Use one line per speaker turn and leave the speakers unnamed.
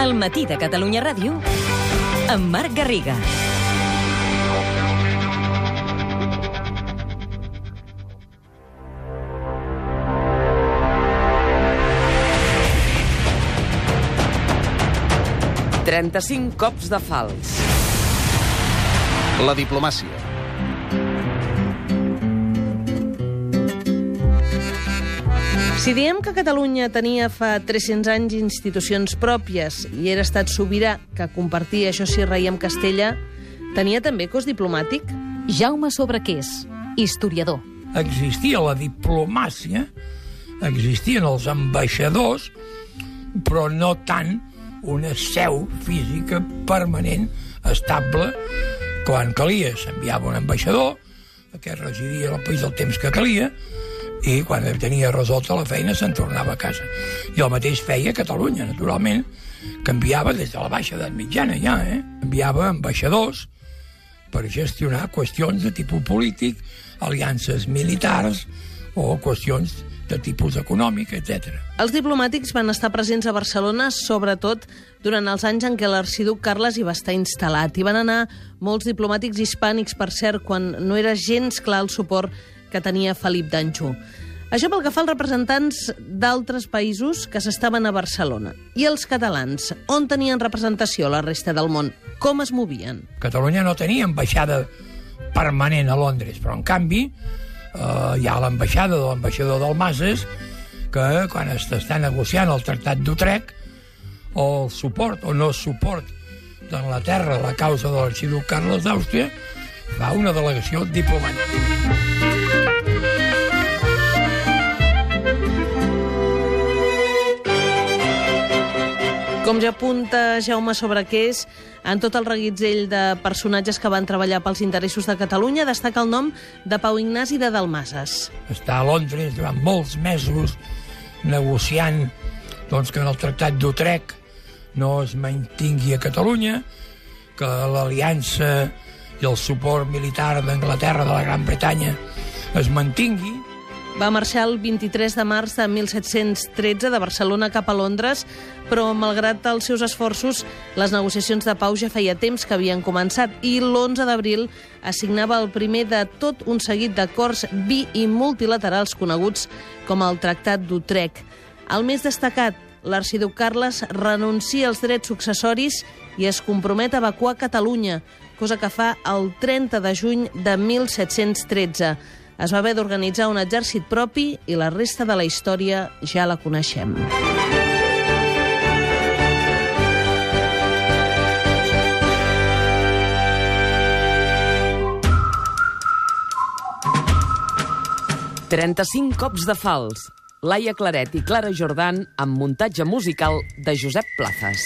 El matí de Catalunya Ràdio amb Marc Garriga.
Trenta-cinc cops de fals.
La diplomàcia.
Si diem que Catalunya tenia fa 300 anys institucions pròpies i era estat sobirà que compartia, això sí, rei amb Castella, tenia també cos diplomàtic?
Jaume Sobrequés, historiador.
Existia la diplomàcia, existien els ambaixadors, però no tant una seu física permanent, estable, quan calia. S'enviava un ambaixador, aquest residia al país el temps que calia, i quan tenia resolta la feina se'n tornava a casa. I el mateix feia Catalunya, naturalment, que enviava des de la baixa edat mitjana ja, eh? enviava ambaixadors per gestionar qüestions de tipus polític, aliances militars o qüestions de tipus econòmic, etc.
Els diplomàtics van estar presents a Barcelona, sobretot durant els anys en què l'arxiduc Carles hi va estar instal·lat. Hi van anar molts diplomàtics hispànics, per cert, quan no era gens clar el suport que tenia Felip d'Anjou. Això pel que fa als representants d'altres països que s'estaven a Barcelona. I els catalans, on tenien representació la resta del món? Com es movien?
Catalunya no tenia ambaixada permanent a Londres, però en canvi eh, hi ha l'ambaixada de l'ambaixador del Mases que quan està negociant el Tractat d'Utrecht o el suport o no suport d'Anglaterra a la causa de l'arxiduc Carles d'Àustria fa una delegació diplomàtica.
Com ja apunta Jaume Sobrequés, en tot el reguitzell de personatges que van treballar pels interessos de Catalunya destaca el nom de Pau Ignasi de Dalmases.
Està a Londres durant molts mesos negociant doncs, que en el Tractat d'Utrecht no es mantingui a Catalunya, que l'aliança i el suport militar d'Anglaterra de la Gran Bretanya es mantingui,
va marxar el 23 de març de 1713 de Barcelona cap a Londres, però malgrat els seus esforços, les negociacions de pau ja feia temps que havien començat i l'11 d'abril assignava el primer de tot un seguit d'acords bi i multilaterals coneguts com el Tractat d'Utrecht. El més destacat, l'arxiduc Carles renuncia als drets successoris i es compromet a evacuar Catalunya, cosa que fa el 30 de juny de 1713 es va haver d'organitzar un exèrcit propi i la resta de la història ja la coneixem.
Trenta-cinc cops de fals. Laia Claret i Clara Jordan amb muntatge musical de Josep Plazas.